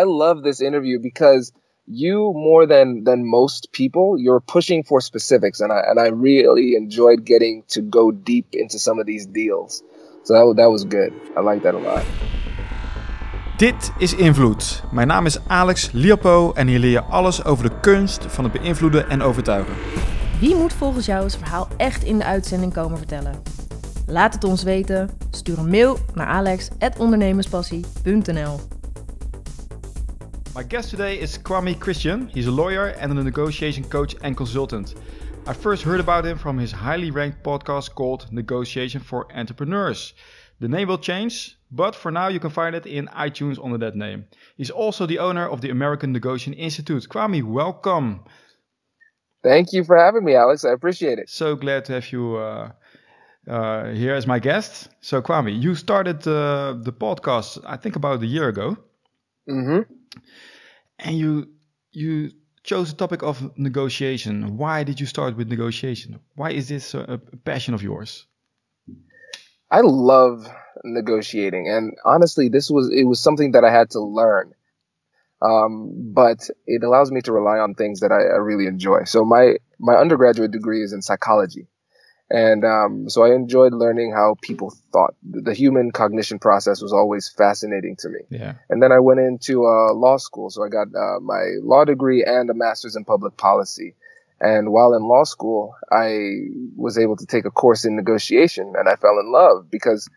I love this interview because you more than than most people you're pushing for specifics and I and I really enjoyed getting to go deep into some of these deals. So that, that was good. I like that a lot. Dit is Invloed. Mijn naam is Alex Liapo en hier leer je alles over de kunst van het beïnvloeden en overtuigen. Wie moet volgens jou zijn verhaal echt in de uitzending komen vertellen? Laat het ons weten. Stuur een mail naar alex.ondernemerspassie.nl My guest today is Kwame Christian. He's a lawyer and a negotiation coach and consultant. I first heard about him from his highly ranked podcast called Negotiation for Entrepreneurs. The name will change, but for now you can find it in iTunes under that name. He's also the owner of the American Negotiation Institute. Kwame, welcome. Thank you for having me, Alex. I appreciate it. So glad to have you uh, uh, here as my guest. So, Kwame, you started uh, the podcast, I think, about a year ago. Mm-hmm. And you you chose the topic of negotiation. Why did you start with negotiation? Why is this a, a passion of yours? I love negotiating, and honestly, this was it was something that I had to learn. Um, but it allows me to rely on things that I, I really enjoy. So my my undergraduate degree is in psychology, and um, so I enjoyed learning how people thought. The human cognition process was always fascinating to me. Yeah. And then I went into uh, law school. So I got uh, my law degree and a master's in public policy. And while in law school, I was able to take a course in negotiation and I fell in love because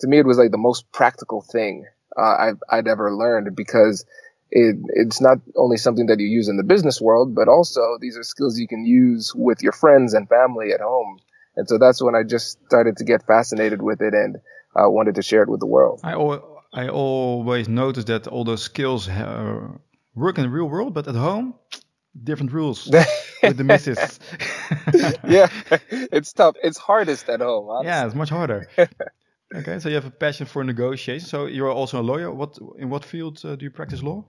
to me, it was like the most practical thing uh, I've, I'd ever learned because it, it's not only something that you use in the business world, but also these are skills you can use with your friends and family at home. And so that's when I just started to get fascinated with it and uh, wanted to share it with the world. I, al- I always noticed that all those skills uh, work in the real world, but at home, different rules with the missus. yeah, it's tough. It's hardest at home. Honestly. Yeah, it's much harder. okay, so you have a passion for negotiation. So you're also a lawyer. What in what field uh, do you practice law?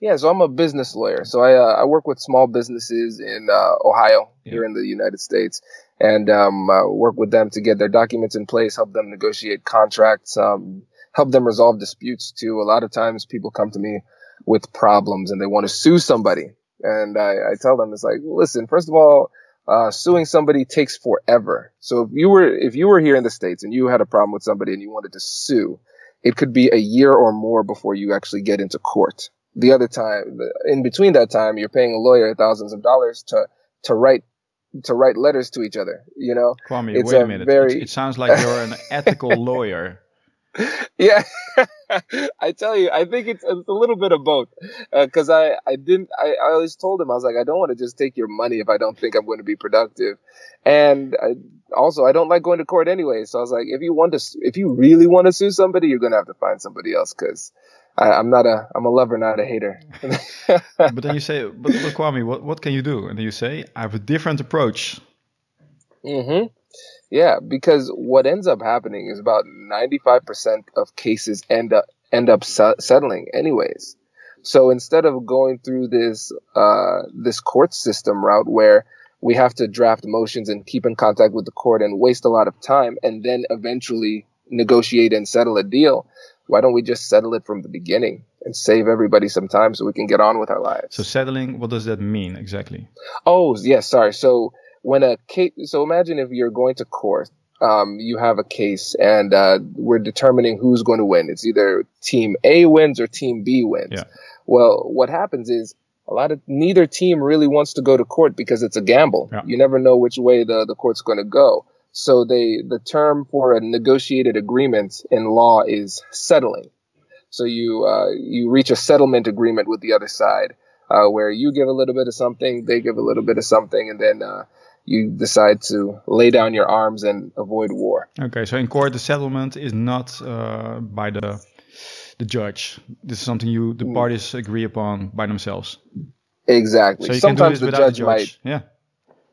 Yeah, so I'm a business lawyer. So I uh, I work with small businesses in uh, Ohio Yeah. here in the United States, and um, uh, work with them to get their documents in place, help them negotiate contracts, um, help them resolve disputes. Too. A lot of times, people come to me with problems and they want to sue somebody, and I, I tell them it's like, listen, first of all. Uh, suing somebody takes forever. So if you were if you were here in the states and you had a problem with somebody and you wanted to sue, it could be a year or more before you actually get into court the other time in between that time you're paying a lawyer thousands of dollars to to write to write letters to each other you know Kwame, It's wait a a minute. very- It, it sounds like you're an ethical lawyer. yeah i tell you i think it's, it's a little bit of both uh, because i i didn't I, I always told him i was like i don't want to just take your money if i don't think i'm going to be productive and I, also i don't like going to court anyway so i was like if you want to if you really want to sue somebody you're going to have to find somebody else because i'm not a i'm a lover not a hater but then you say, but, but Kwame, what, what can you do? And then you say, I have a different approach. Mm-hmm. Yeah, because what ends up happening is about 95% of cases end up end up se- settling anyways. So instead of going through this uh, this court system route where we have to draft motions and keep in contact with the court and waste a lot of time and then eventually negotiate and settle a deal, why don't we just settle it from the beginning and save everybody some time so we can get on with our lives? So settling, what does that mean exactly? Oh, yes, sorry. So when a case, so imagine if you're going to court, um, you have a case and uh, we're determining who's going to win. It's either team A wins or team B wins. Yeah. Well, what happens is a lot of neither team really wants to go to court because it's a gamble. Yeah. You never know which way the, the court's going to go. So they the term for a negotiated agreement in law is settling. So you uh, you reach a settlement agreement with the other side, uh, where you give a little bit of something, they give a little bit of something, and then uh, you decide to lay down your arms and avoid war. Okay, so in court, the settlement is not uh, by the the judge. This is something you the parties agree upon by themselves. Exactly. So you sometimes the judge, the might. Yeah.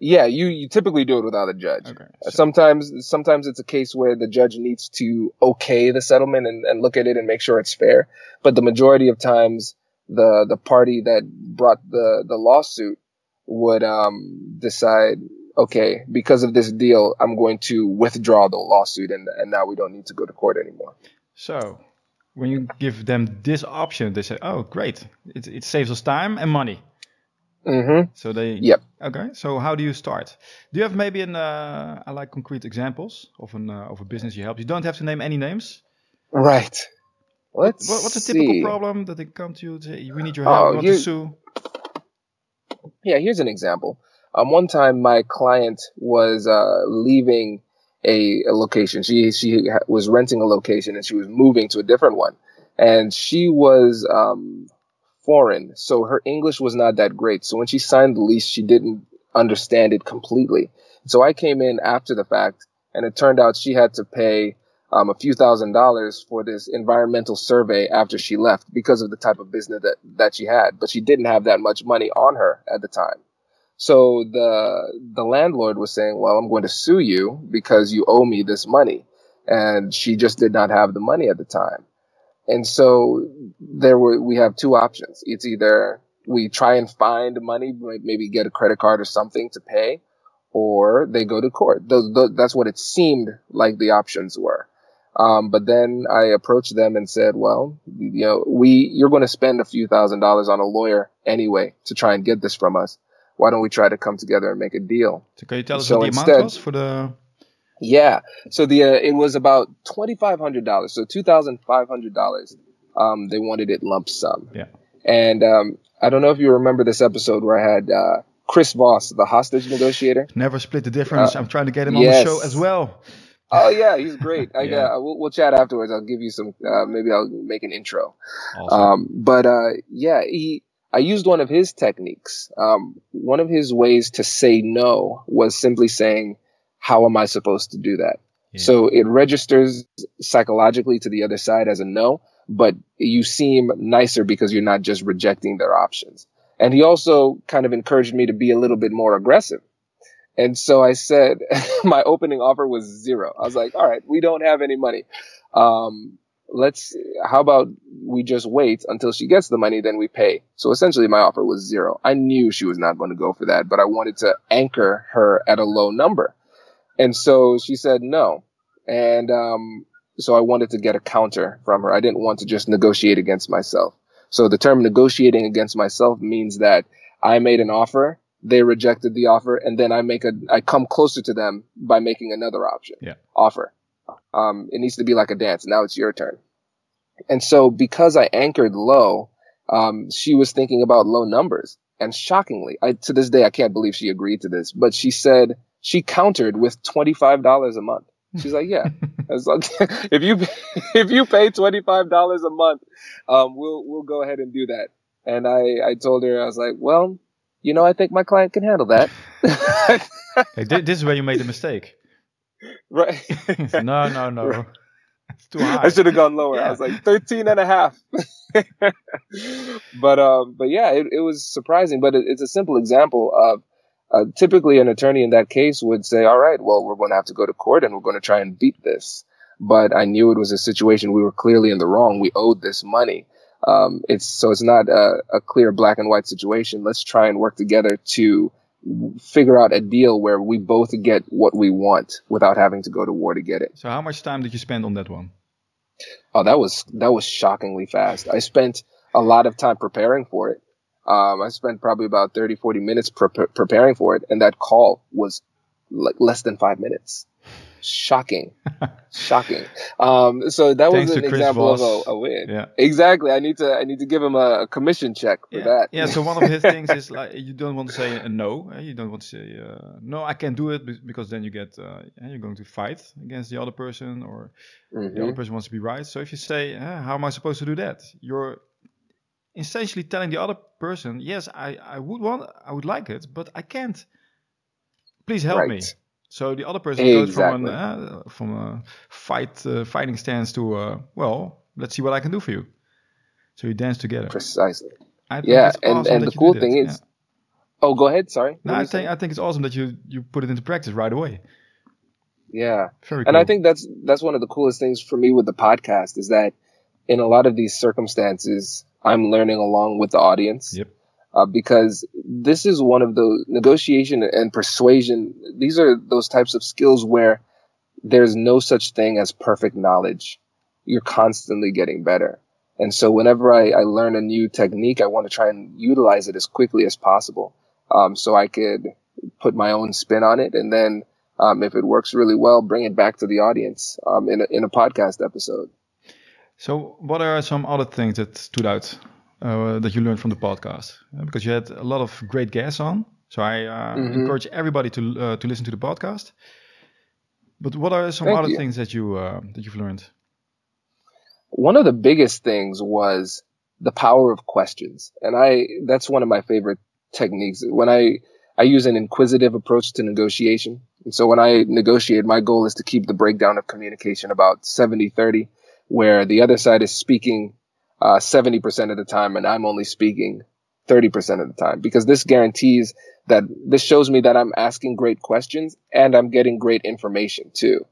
Yeah, you, you typically do it without a judge. Okay. Uh, Sometimes sometimes it's a case where the judge needs to okay the settlement and, and look at it and make sure it's fair. But the majority of times the the party that brought the, the lawsuit would um, decide, okay, because of this deal, I'm going to withdraw the lawsuit and, and now we don't need to go to court anymore. So, when you give them this option, they say, "Oh, great! It it saves us time and money." Mm-hmm. So they. Yep. Okay. So how do you start? Do you have maybe an uh, I like concrete examples of an uh, of a business you help? You don't have to name any names. Right. Let's What, what's a typical see. problem that they come to you say, "We need your help. Oh, you- to sue." Yeah, here's an example. Um, one time my client was uh, leaving a, a location. She she ha- was renting a location and she was moving to a different one, and she was um, foreign, so her English was not that great. So when she signed the lease, she didn't understand it completely. So I came in after the fact, and it turned out she had to pay um, a few thousand dollars for this environmental survey after she left because of the type of business that, that she had. But she didn't have that much money on her at the time. So the the landlord was saying, "Well, I'm going to sue you because you owe me this money," and she just did not have the money at the time. And so there were we have two options. It's either we try and find money, maybe get a credit card or something to pay, or they go to court. Those, those, that's what it seemed like the options were. Um, but then I approached them and said, "Well, you know, we you're going to spend a few thousand dollars on a lawyer anyway to try and get this from us. Why don't we try to come together and make a deal?" So can you tell us So what the amount instead- was for the? Yeah. So the uh, it was about twenty five hundred dollars. So two thousand five hundred dollars. Um, they wanted it lump sum. Yeah. And um, I don't know if you remember this episode where I had uh, Chris Voss, the hostage negotiator. Never split the difference. Uh, I'm trying to get him on the show as well. Oh yeah, he's great. I, Yeah. yeah, we'll, we'll chat afterwards. I'll give you some. Uh, maybe I'll make an intro. Awesome. Um, but uh, yeah, he. I used one of his techniques. Um, one of his ways to say no was simply saying, "How am I supposed to do that?" Yeah. So it registers psychologically to the other side as a no, but you seem nicer because you're not just rejecting their options. And he also kind of encouraged me to be a little bit more aggressive. And so I said, my opening offer was zero. I was like, all right, we don't have any money. Um, let's, how about we just wait until she gets the money, then we pay. So essentially my offer was zero. I knew she was not going to go for that, but I wanted to anchor her at a low number. And so she said no. And, um, so I wanted to get a counter from her. I didn't want to just negotiate against myself. So the term negotiating against myself means that I made an offer, they rejected the offer, and then I make a I come closer to them by making another option. Yeah. Offer. Um, it needs to be like a dance. Now it's your turn. And so because I anchored low, um, she was thinking about low numbers. And shockingly, I to this day I can't believe she agreed to this, but she said she countered with twenty five dollars a month. She's like, yeah, as long, if you if you pay twenty five dollars a month, um, we'll we'll go ahead and do that. And I I told her I was like, well, you know, I think my client can handle that. Hey, this is where you made the mistake. right. no, no, no. It's too high. I should have gone lower. Yeah. I was like 13 and a half. but um, but yeah, it, it was surprising. But it, it's a simple example of uh, typically an attorney in that case would say, "All right, well, we're going to have to go to court and we're going to try and beat this." But I knew it was a situation we were clearly in the wrong. We owed this money. Um, it's so it's not a, a clear black and white situation. Let's try and work together to figure out a deal where we both get what we want without having to go to war to get it. So how much time did you spend on that one? Oh, that was that was shockingly fast. I spent a lot of time preparing for it. Um, I spent probably about 30, 40 minutes pre- preparing for it, and that call was like less than five minutes. Shocking, shocking. Um, so that Thanks was an example Voss. of a, a win. Yeah. Exactly. I need to I need to give him a commission check for yeah. that. Yeah. So one of his things is like you don't want to say a no. eh, You don't want to say uh, no. I can't do it because then you get uh, you're going to fight against the other person or Mhm. the other person wants to be right. So if you say, "Eh, "How am I supposed to do that?" You're essentially telling the other person, "Yes, I, I would want, I would like it, but I can't. Please help me." So the other person goes from an, uh, from a fight uh, fighting stance to uh, well, let's see what I can do for you. So you dance together. Precisely. I think Yeah, and- awesome and the cool thing is- Oh, go ahead. Sorry. No, I think? I think it's awesome that you you put it into practice right away. yeah. Very and cool. I think that's that's one of the coolest things for me with the podcast is that in a lot of these circumstances, I'm learning along with the audience. Yep. Uh, because this is one of the negotiation and persuasion. These are those types of skills where there's no such thing as perfect knowledge. you're constantly getting better. And so whenever I, I learn a new technique, I want to try and utilize it as quickly as possible. Um, so I could put my own spin on it. And then, um, if it works really well, bring it back to the audience, um, in a, in a podcast episode. So what are some other things that stood out, uh, that you learned from the podcast? Uh, because you had a lot of great guests on. So I uh, mm-hmm. encourage everybody to uh, to listen to the podcast. But what are some Thank other you. things that you uh, that you've learned? one of the biggest things was the power of questions. And I, that's one of my favorite techniques. When I, I use an inquisitive approach to negotiation. And so when I negotiate, my goal is to keep the breakdown of communication about 70 30, where the other side is speaking uh, 70% of the time and I'm only speaking 30% of the time, because this guarantees that this shows me that I'm asking great questions and I'm getting great information too.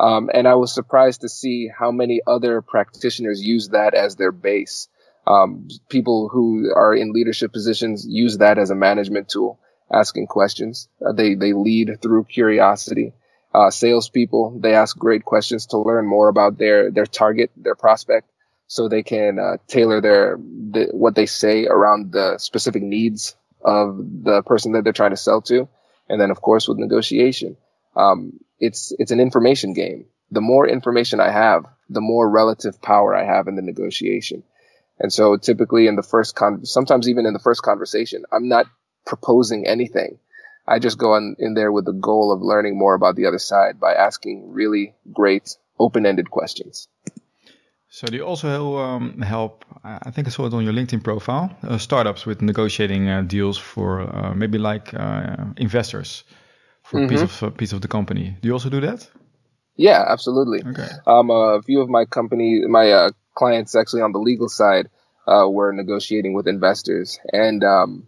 Um, and I was surprised to see how many other practitioners use that as their base. Um, people who are in leadership positions use that as a management tool, asking questions. Uh, they they lead through curiosity. Uh, salespeople they ask great questions to learn more about their their target, their prospect, so they can uh, tailor their the, what they say around the specific needs of the person that they're trying to sell to. And then, of course, with negotiation, um, it's it's an information game. The more information I have, the more relative power I have in the negotiation. And so typically in the first con sometimes even in the first conversation, I'm not proposing anything. I just go in, in there with the goal of learning more about the other side by asking really great open-ended questions. So do you also um, help? I think I saw it on your LinkedIn profile. Uh, startups with negotiating uh, deals for uh, maybe like uh, investors for mm-hmm. a piece of a piece of the company. Do you also do that? Yeah, absolutely. Okay. Um, a few of my company, my uh, clients, actually on the legal side, uh, were negotiating with investors, and um,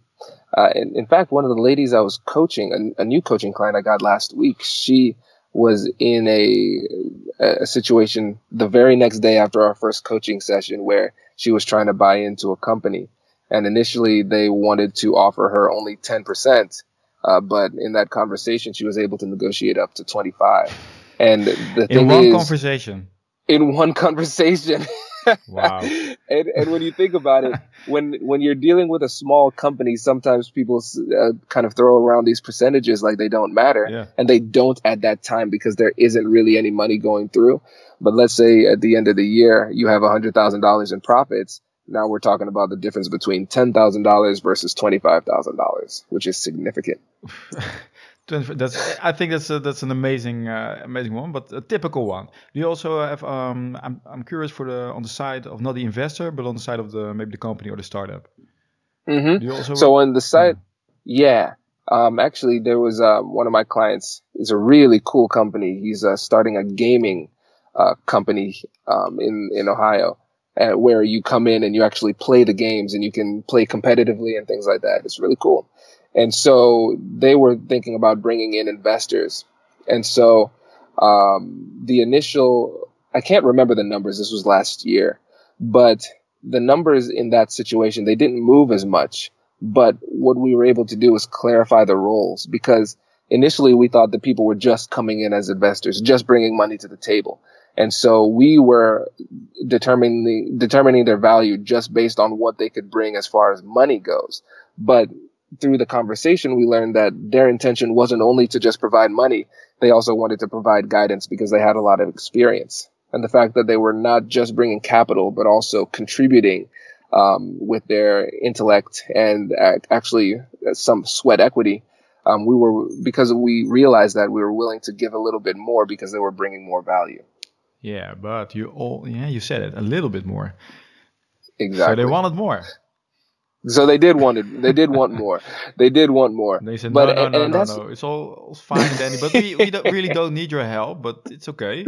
uh, in, in, fact, one of the ladies I was coaching, a, a, new coaching client I got last week, she was in a, a situation the very next day after our first coaching session where she was trying to buy into a company, and initially they wanted to offer her only ten percent uh, but in that conversation, she was able to negotiate up to 25. And the thing in one is, conversation. In one conversation. Wow. and, and when you think about it, when when you're dealing with a small company, sometimes people uh, kind of throw around these percentages like they don't matter, yeah. and they don't at that time because there isn't really any money going through. But let's say at the end of the year you have a hundred thousand dollars in profits now we're talking about the difference between ten thousand dollars versus twenty five thousand dollars, which is significant. that's I think that's a, that's an amazing uh, amazing one, but a typical one. Do you also have? Um, I'm I'm curious for the on the side of not the investor, but on the side of the maybe the company or the startup. Mm-hmm. so on the side, yeah. Um, actually, there was uh, one of my clients is a really cool company. He's uh, starting a gaming uh, company um, in in Ohio uh, where you come in and you actually play the games and you can play competitively and things like that. It's really cool. And so they were thinking about bringing in investors. And so um, the initial, I can't remember the numbers. This was last year, but the numbers in that situation, they didn't move as much. But what we were able to do was clarify the roles because initially we thought that people were just coming in as investors, just bringing money to the table. And so we were determining determining their value just based on what they could bring as far as money goes. But through the conversation, we learned that their intention wasn't only to just provide money; they also wanted to provide guidance because they had a lot of experience. And the fact that they were not just bringing capital, but also contributing um, with their intellect and actually some sweat equity. Um, we were because we realized that we were willing to give a little bit more because they were bringing more value. Yeah, but you all yeah you said it a little bit more. Exactly. So they wanted more. So they did want it. they did want more. They did want more. They said but, no no no no, no. It's all fine, Danny. But we, we don't, really don't need your help. But it's okay.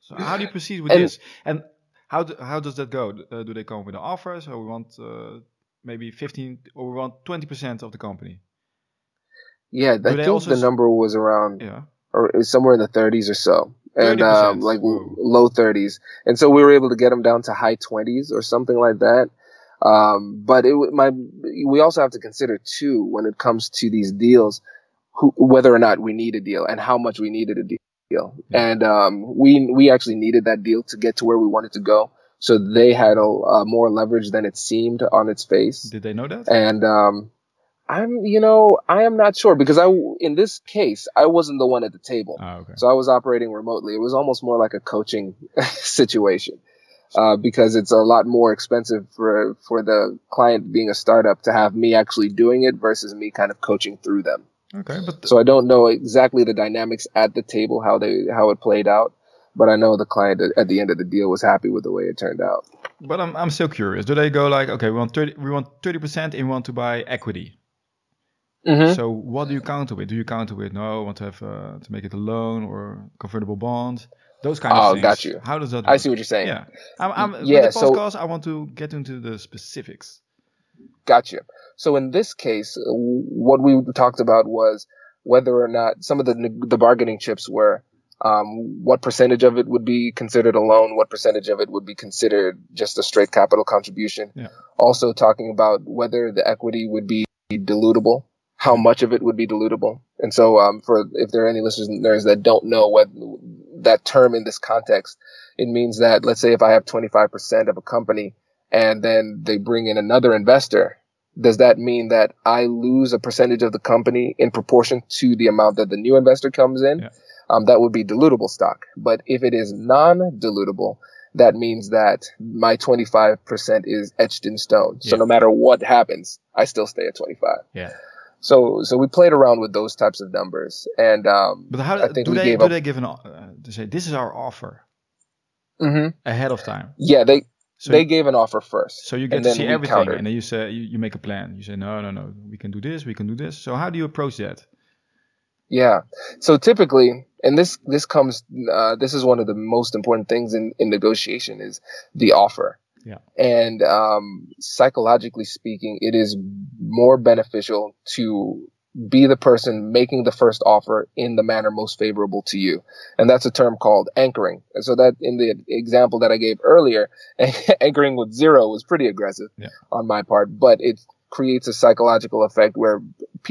So how do you proceed with and, this? And how do, how does that go? Uh, do they come with an offer? So we want uh, maybe fifteen or we want twenty percent of the company. Yeah, I think the number was around yeah. or somewhere in the thirties or so and um, like low 30s. And so we were able to get them down to high 20s or something like that. Um, but it my we also have to consider too when it comes to these deals, who, whether or not we need a deal and how much we needed a deal. and um, we we actually needed that deal to get to where we wanted to go. So they had a, uh, more leverage than it seemed on its face. Did they know that? And um, I'm, you know, I am not sure because I, in this case, I wasn't the one at the table. Oh, okay. So I was operating remotely. It was almost more like a coaching situation. Uh, because it's a lot more expensive for for the client being a startup to have me actually doing it versus me kind of coaching through them. Okay, but So I don't know exactly the dynamics at the table how they how it played out, but I know the client at- at the end of the deal was happy with the way it turned out. but I'm I'm still curious. Do they go like, okay, we want thirty, we want thirty percent, and we want to buy equity. Mm-hmm. So what do you counter with? Do you counter with no, I want to have uh, to make it a loan or convertible bond? Those kind of Oh, things. got you. How does that? I see what you're saying. Yeah, I'm, I'm Yeah, With the so- podcast, I want to get into the specifics. Gotcha. So in this case, uh, what we talked about was whether or not some of the the bargaining chips were um, what percentage of it would be considered a loan, what percentage of it would be considered just a straight capital contribution. Yeah. Also talking about whether the equity would be dilutable, how much of it would be dilutable. And so um, for if there are any listeners and nerds that don't know what that term in this context, it means that let's say if I have 25% of a company and then they bring in another investor, does that mean that I lose a percentage of the company in proportion to the amount that the new investor comes in? Yeah. Um, that would be dilutable stock. But if it is non-dilutable, that means that my 25% is etched in stone. So Yeah. no matter what happens, I still stay at 25. Yeah. So, so we played around with those types of numbers, and um, But how I think do we they gave do up. they give an uh, to say this is our offer hmm ahead of time? Yeah, they So they gave an offer first. so you get to see everything, countered. and then you say you, you make a plan. You say no, no, no, we can do this, we can do this. So how do you approach that? Yeah. So typically, and this this comes uh, this is one of the most important things in in negotiation is the offer. Yeah. And um, psychologically speaking, it is more beneficial to be the person making the first offer in the manner most favorable to you. And that's a term called anchoring. And so that in the example that I gave earlier, anchoring with zero was pretty aggressive Yeah. on my part, but it creates a psychological effect where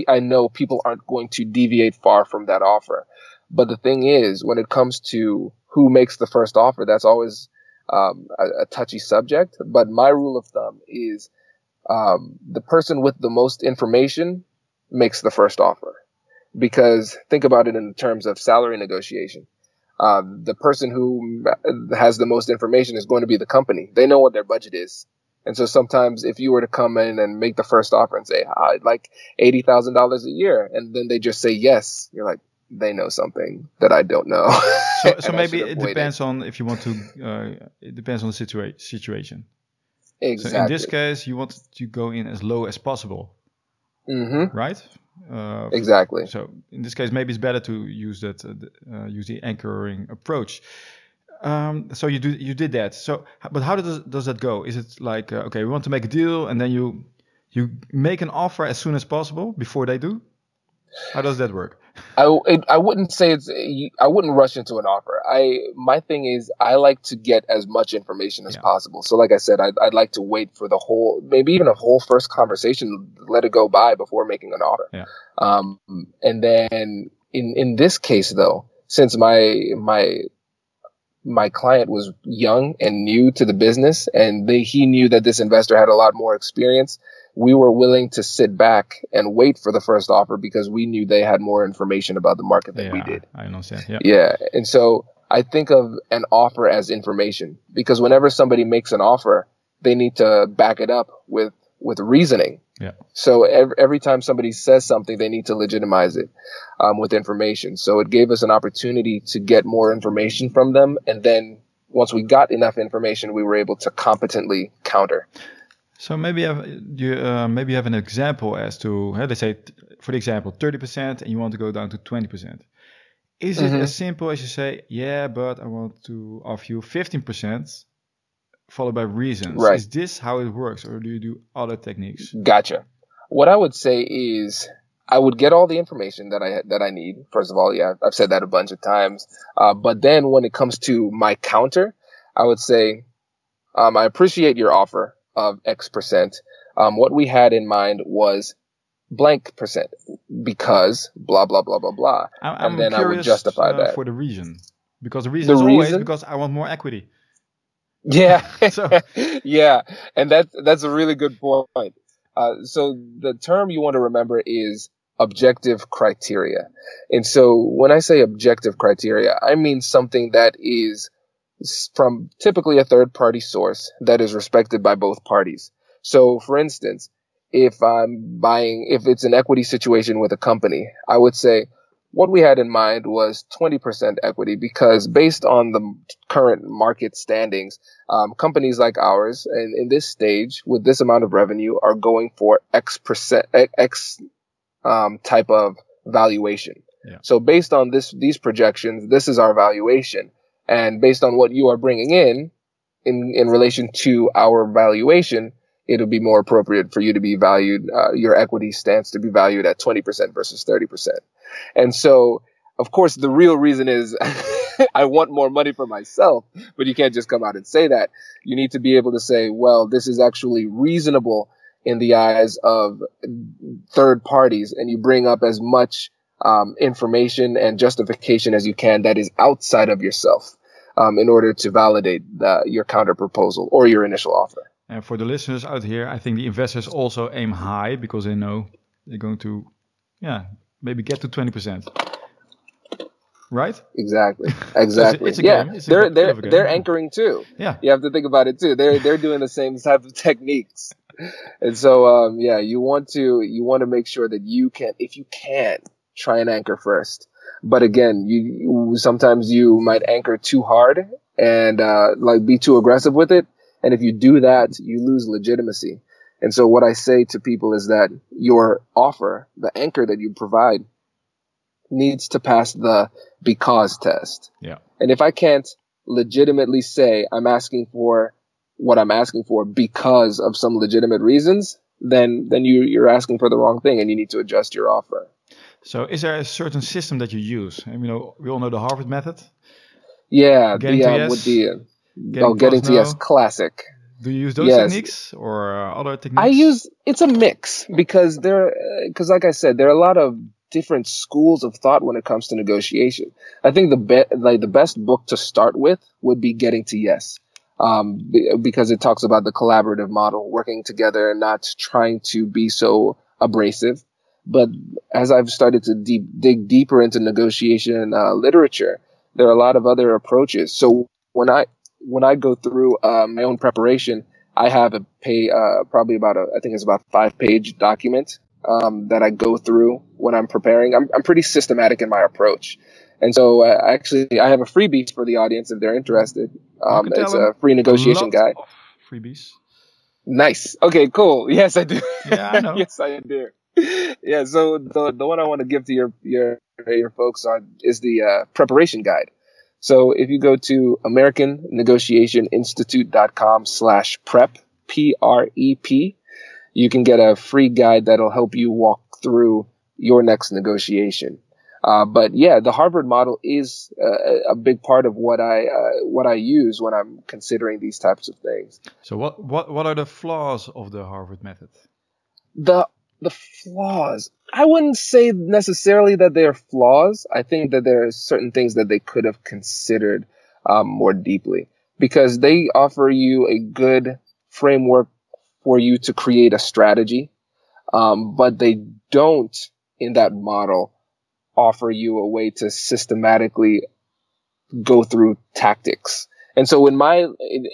I know people aren't going to deviate far from that offer. But the thing is, when it comes to who makes the first offer, that's always um, a, a touchy subject. But my rule of thumb is um, the person with the most information makes the first offer. Because think about it in terms of salary negotiation. Um, the person who has the most information is going to be the company. They know what their budget is. And so sometimes if you were to come in and make the first offer and say, I'd like $80,000 a year, and then they just say yes, you're like, they know something that I don't know. So, so maybe it waited. depends on if you want to. Uh, it depends on the situa- situation. Exactly. So in this case, you want to go in as low as possible, Mm-hmm. right? Uh, Exactly. So in this case, maybe it's better to use that, uh, uh, use the anchoring approach. Um, so you do you did that. So, but how does does that go? Is it like uh, okay, we want to make a deal, and then you you make an offer as soon as possible before they do? How does that work? I, it, I wouldn't say it's I wouldn't rush into an offer. I my thing is I like to get as much information as Yeah. possible. So like I said, I'd, I'd like to wait for the whole maybe even a whole first conversation, let it go by before making an offer. Yeah. Um, and then in in this case though, since my my my client was young and new to the business and they, he knew that this investor had a lot more experience we were willing to sit back and wait for the first offer because we knew they had more information about the market than we did. I understand. Yeah. Yeah. And so I think of an offer as information because whenever somebody makes an offer, they need to back it up with, with reasoning. Yeah. So every, every time somebody says something, they need to legitimize it um, with information. So it gave us an opportunity to get more information from them. And then once we got enough information, we were able to competently counter. So maybe you have, you uh, maybe you have an example as to let's say for the example thirty percent and you want to go down to twenty percent. Is it Mhm. as simple as you say, yeah, but I want to offer you fifteen percent, followed by reasons? Right. Is this how it works, or do you do other techniques? Gotcha. What I would say is I would get all the information that I that I need. First of all, yeah, I've said that a bunch of times. Uh, but then when it comes to my counter, I would say um, I appreciate your offer of X percent. Um, what we had in mind was blank percent because blah blah blah blah blah, I'm, and then I would justify uh, that. for the reason. Because the reason The is always reason? because I want more equity. Yeah, So- yeah, and that that's a really good point. Uh, so the term you want to remember is objective criteria, and so when I say objective criteria, I mean something that is from typically a third party source that is respected by both parties. So, for instance, if I'm buying, if it's an equity situation with a company, I would say what we had in mind was 20% equity because based on the current market standings, um, companies like ours and in this stage with this amount of revenue are going for X percent, X um, type of valuation. Yeah. So based on this, these projections, this is our valuation. And based on what you are bringing in, in, in relation to our valuation, it'll be more appropriate for you to be valued, uh, your equity stance to be valued at 20% versus 30%. And so, of course, the real reason is I want more money for myself, but you can't just come out and say that. You need to be able to say, well, this is actually reasonable in the eyes of third parties, and you bring up as much um, information and justification as you can that is outside of yourself um, in order to validate the, your counter proposal or your initial offer. And for the listeners out here, I think the investors also aim high because they know they're going to, yeah, maybe get to 20%. Right? Exactly. Exactly. it's a yeah, game. It's they're they're they're anchoring too. Yeah. You have to think about it too. They're they're doing the same type of techniques, and so um, yeah, you want to you want to make sure that you can, if you can, try and anchor first. But again, you, sometimes you might anchor too hard and uh, like be too aggressive with it, and if you do that, you lose legitimacy. And so what I say to people is that your offer, the anchor that you provide, needs to pass the because test. Yeah. And if I can't legitimately say I'm asking for what I'm asking for because of some legitimate reasons, then then you you're asking for the wrong thing and you need to adjust your offer. So is there a certain system that you use? And, you know, we all know the Harvard method. Yeah, Getting the to uh, yes, with the uh, getting oh, getting plus to yes, classic. Do you use those Yes. techniques or uh, other techniques? I use it's a mix because there because like I said there are a lot of different schools of thought when it comes to negotiation. I think the be- like the best book to start with would be Getting to Yes. Um, be- because it talks about the collaborative model, working together and not trying to be so abrasive. But as I've started to deep, dig deeper into negotiation uh, literature, there are a lot of other approaches. So when I when I go through uh, my own preparation, I have a pay uh, probably about a I think it's about five page document um, that I go through when I'm preparing. I'm I'm pretty systematic in my approach, and so uh, actually I have a freebie for the audience if they're interested. Um, it's a free negotiation guide. freebies. Nice. Okay, cool. Yes, I do. Yeah, I know. yes, I do. Yeah, so the the one I want to give to your your your folks on is the uh, preparation guide. So if you go to AmericanNegotiationInstitute.com slash prep, P-R-E-P, you can get a free guide that'll help you walk through your next negotiation. Uh, but yeah, the Harvard model is uh, a big part of what I uh, what I use when I'm considering these types of things. So what, what, what are the flaws of the Harvard method? the the flaws. I wouldn't say necessarily that they're flaws. I think that there are certain things that they could have considered um, more deeply because they offer you a good framework for you to create a strategy um, but they don't in that model offer you a way to systematically go through tactics. And so in my in,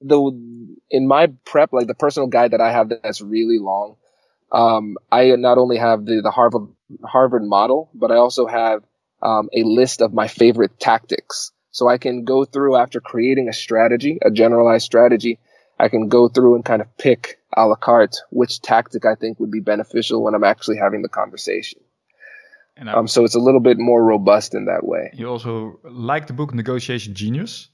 the in my prep like the personal guide that i have that's really long um, I not only have the, the Harvard Harvard model, but I also have um, a list of my favorite tactics. So I can go through after creating a strategy, a generalized strategy. I can go through and kind of pick a la carte which tactic I think would be beneficial when I'm actually having the conversation. And I, Um, so it's a little bit more robust in that way. you also like the book Negotiation Genius.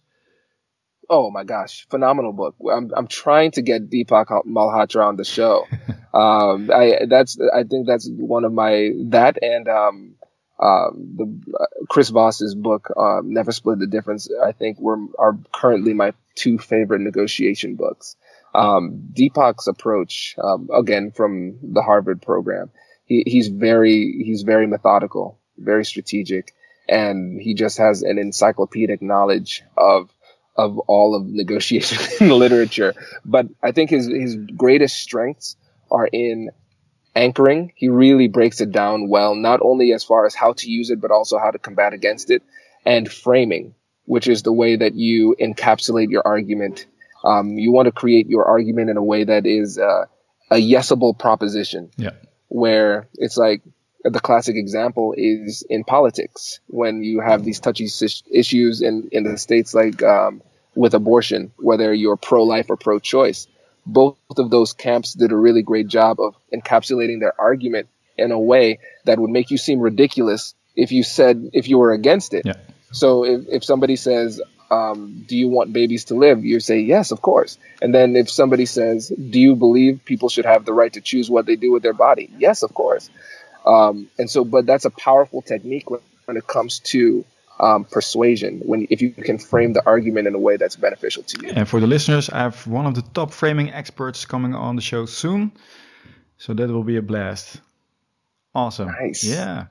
Oh my gosh, phenomenal book. I'm I'm trying to get Deepak Malhotra on the show. um, I that's I think that's one of my that and um, um, the uh, Chris Voss's book um, Never Split the Difference. I think were are currently my two favorite negotiation books. Um, Deepak's approach, um, again from the Harvard program, he, he's very he's very methodical, very strategic, and he just has an encyclopedic knowledge of of all of negotiation in the literature. But I think his his greatest strengths are in anchoring. He really breaks it down well, not only as far as how to use it, but also how to combat against it, and framing, which is the way that you encapsulate your argument. Um, you want to create your argument in a way that is uh, a yesable proposition. Yeah. Where it's like the classic example is in politics when you have these touchy issues in, in the states like um, with abortion, whether you're pro life or pro choice both of those camps did a really great job of encapsulating their argument in a way that would make you seem ridiculous if you said if you were against it. Yeah. So if, if somebody says, um, do you want babies to live? You say, yes, of course. And then if somebody says, do you believe people should have the right to choose what they do with their body? Yes, of course. Um, and so, but that's a powerful technique when, when it comes to um, persuasion when if you can frame the argument in a way that's beneficial to you. And for the listeners, I have one of the top framing experts coming on the show soon, so that will be a blast. Awesome. Nice. Yeah,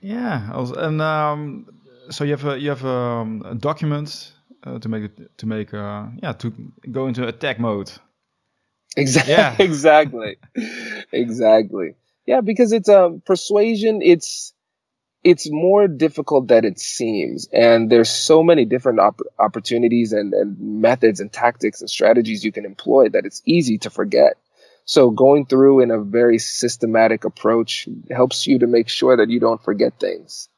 yeah. And um, so you have a you have a, a document uh, to make it to make uh, yeah to go into attack mode. Exactly. Yeah. exactly. exactly. Yeah, because it's a um, persuasion. It's it's more difficult than it seems. And there's so many different op- opportunities and, and methods and tactics and strategies you can employ that it's easy to forget. So going through in a very systematic approach helps you to make sure that you don't forget things.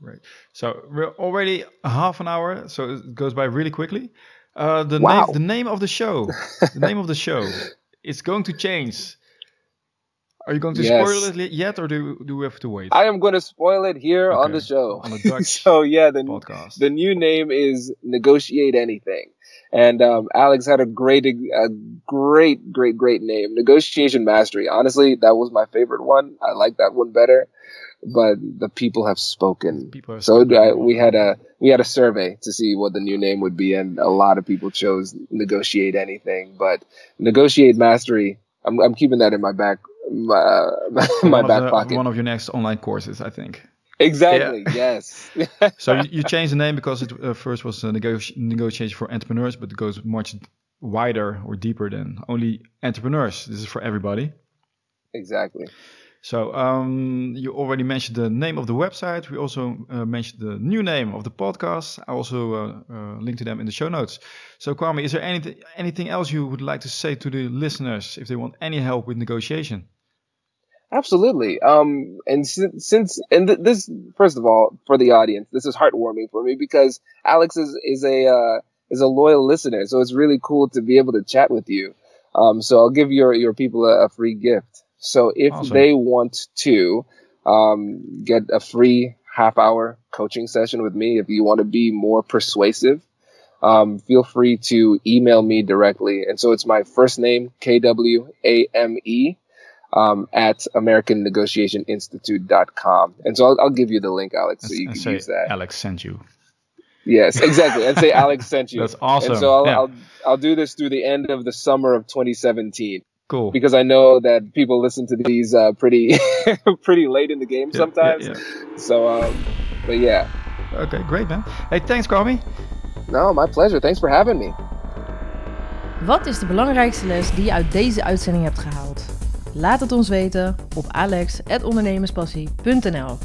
Right. So we're already half an hour, so it goes by really quickly. Uh, the wow. name, the name of the show, the name of the show, is going to change. Are you going to yes. spoil it yet, or do do we have to wait? I am going to spoil it here okay. on the show. On the so yeah, the podcast. the new name is Negotiate Anything, and um, Alex had a great, a great, great, great name, Negotiation Mastery. Honestly, that was my favorite one. I like that one better, but the people have spoken. People have so spoken. I, we had a we had a survey to see what the new name would be, and a lot of people chose Negotiate Anything, but Negotiate Mastery. I'm, I'm keeping that in my back my, my back the, pocket. One of your next online courses, I think. Exactly. Yeah. Yes. so you, you, changed the name because it uh, first was a nego- negotiation for entrepreneurs, but it goes much wider or deeper than only entrepreneurs. This is for everybody. Exactly. So um, you already mentioned the name of the website. We also uh, mentioned the new name of the podcast. I also uh, uh, link to them in the show notes. So Kwame, is there anything anything else you would like to say to the listeners if they want any help with negotiation? Absolutely. Um, and since, since and th- this, first of all, for the audience, this is heartwarming for me because Alex is is a uh, is a loyal listener. So it's really cool to be able to chat with you. Um, so I'll give your your people a, a free gift. So if awesome. they want to um, get a free half hour coaching session with me, if you want to be more persuasive, um, feel free to email me directly. And so it's my first name, K W A M E, um, at AmericanNegotiationInstitute.com. And so I'll, I'll, give you the link, Alex, so you can use that. Alex sent you. Yes, exactly. And say Alex sent you. That's awesome. And so I'll, yeah. I'll, I'll do this through the end of the summer of 2017. Cool. Because I know that people listen to these uh, pretty pretty late in the game yeah, sometimes. Yeah, yeah. So, um, but yeah. Okay, great man. Hey, thanks Kwame. No, my pleasure. Thanks for having me. Wat is de belangrijkste les die je uit deze uitzending hebt gehaald? Laat het ons weten op alex.ondernemerspassie.nl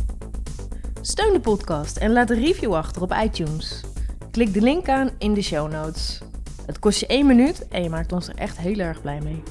Steun de podcast en laat een review achter op iTunes. Klik de link aan in de show notes. Het kost je één minuut en je maakt ons er echt heel erg blij mee.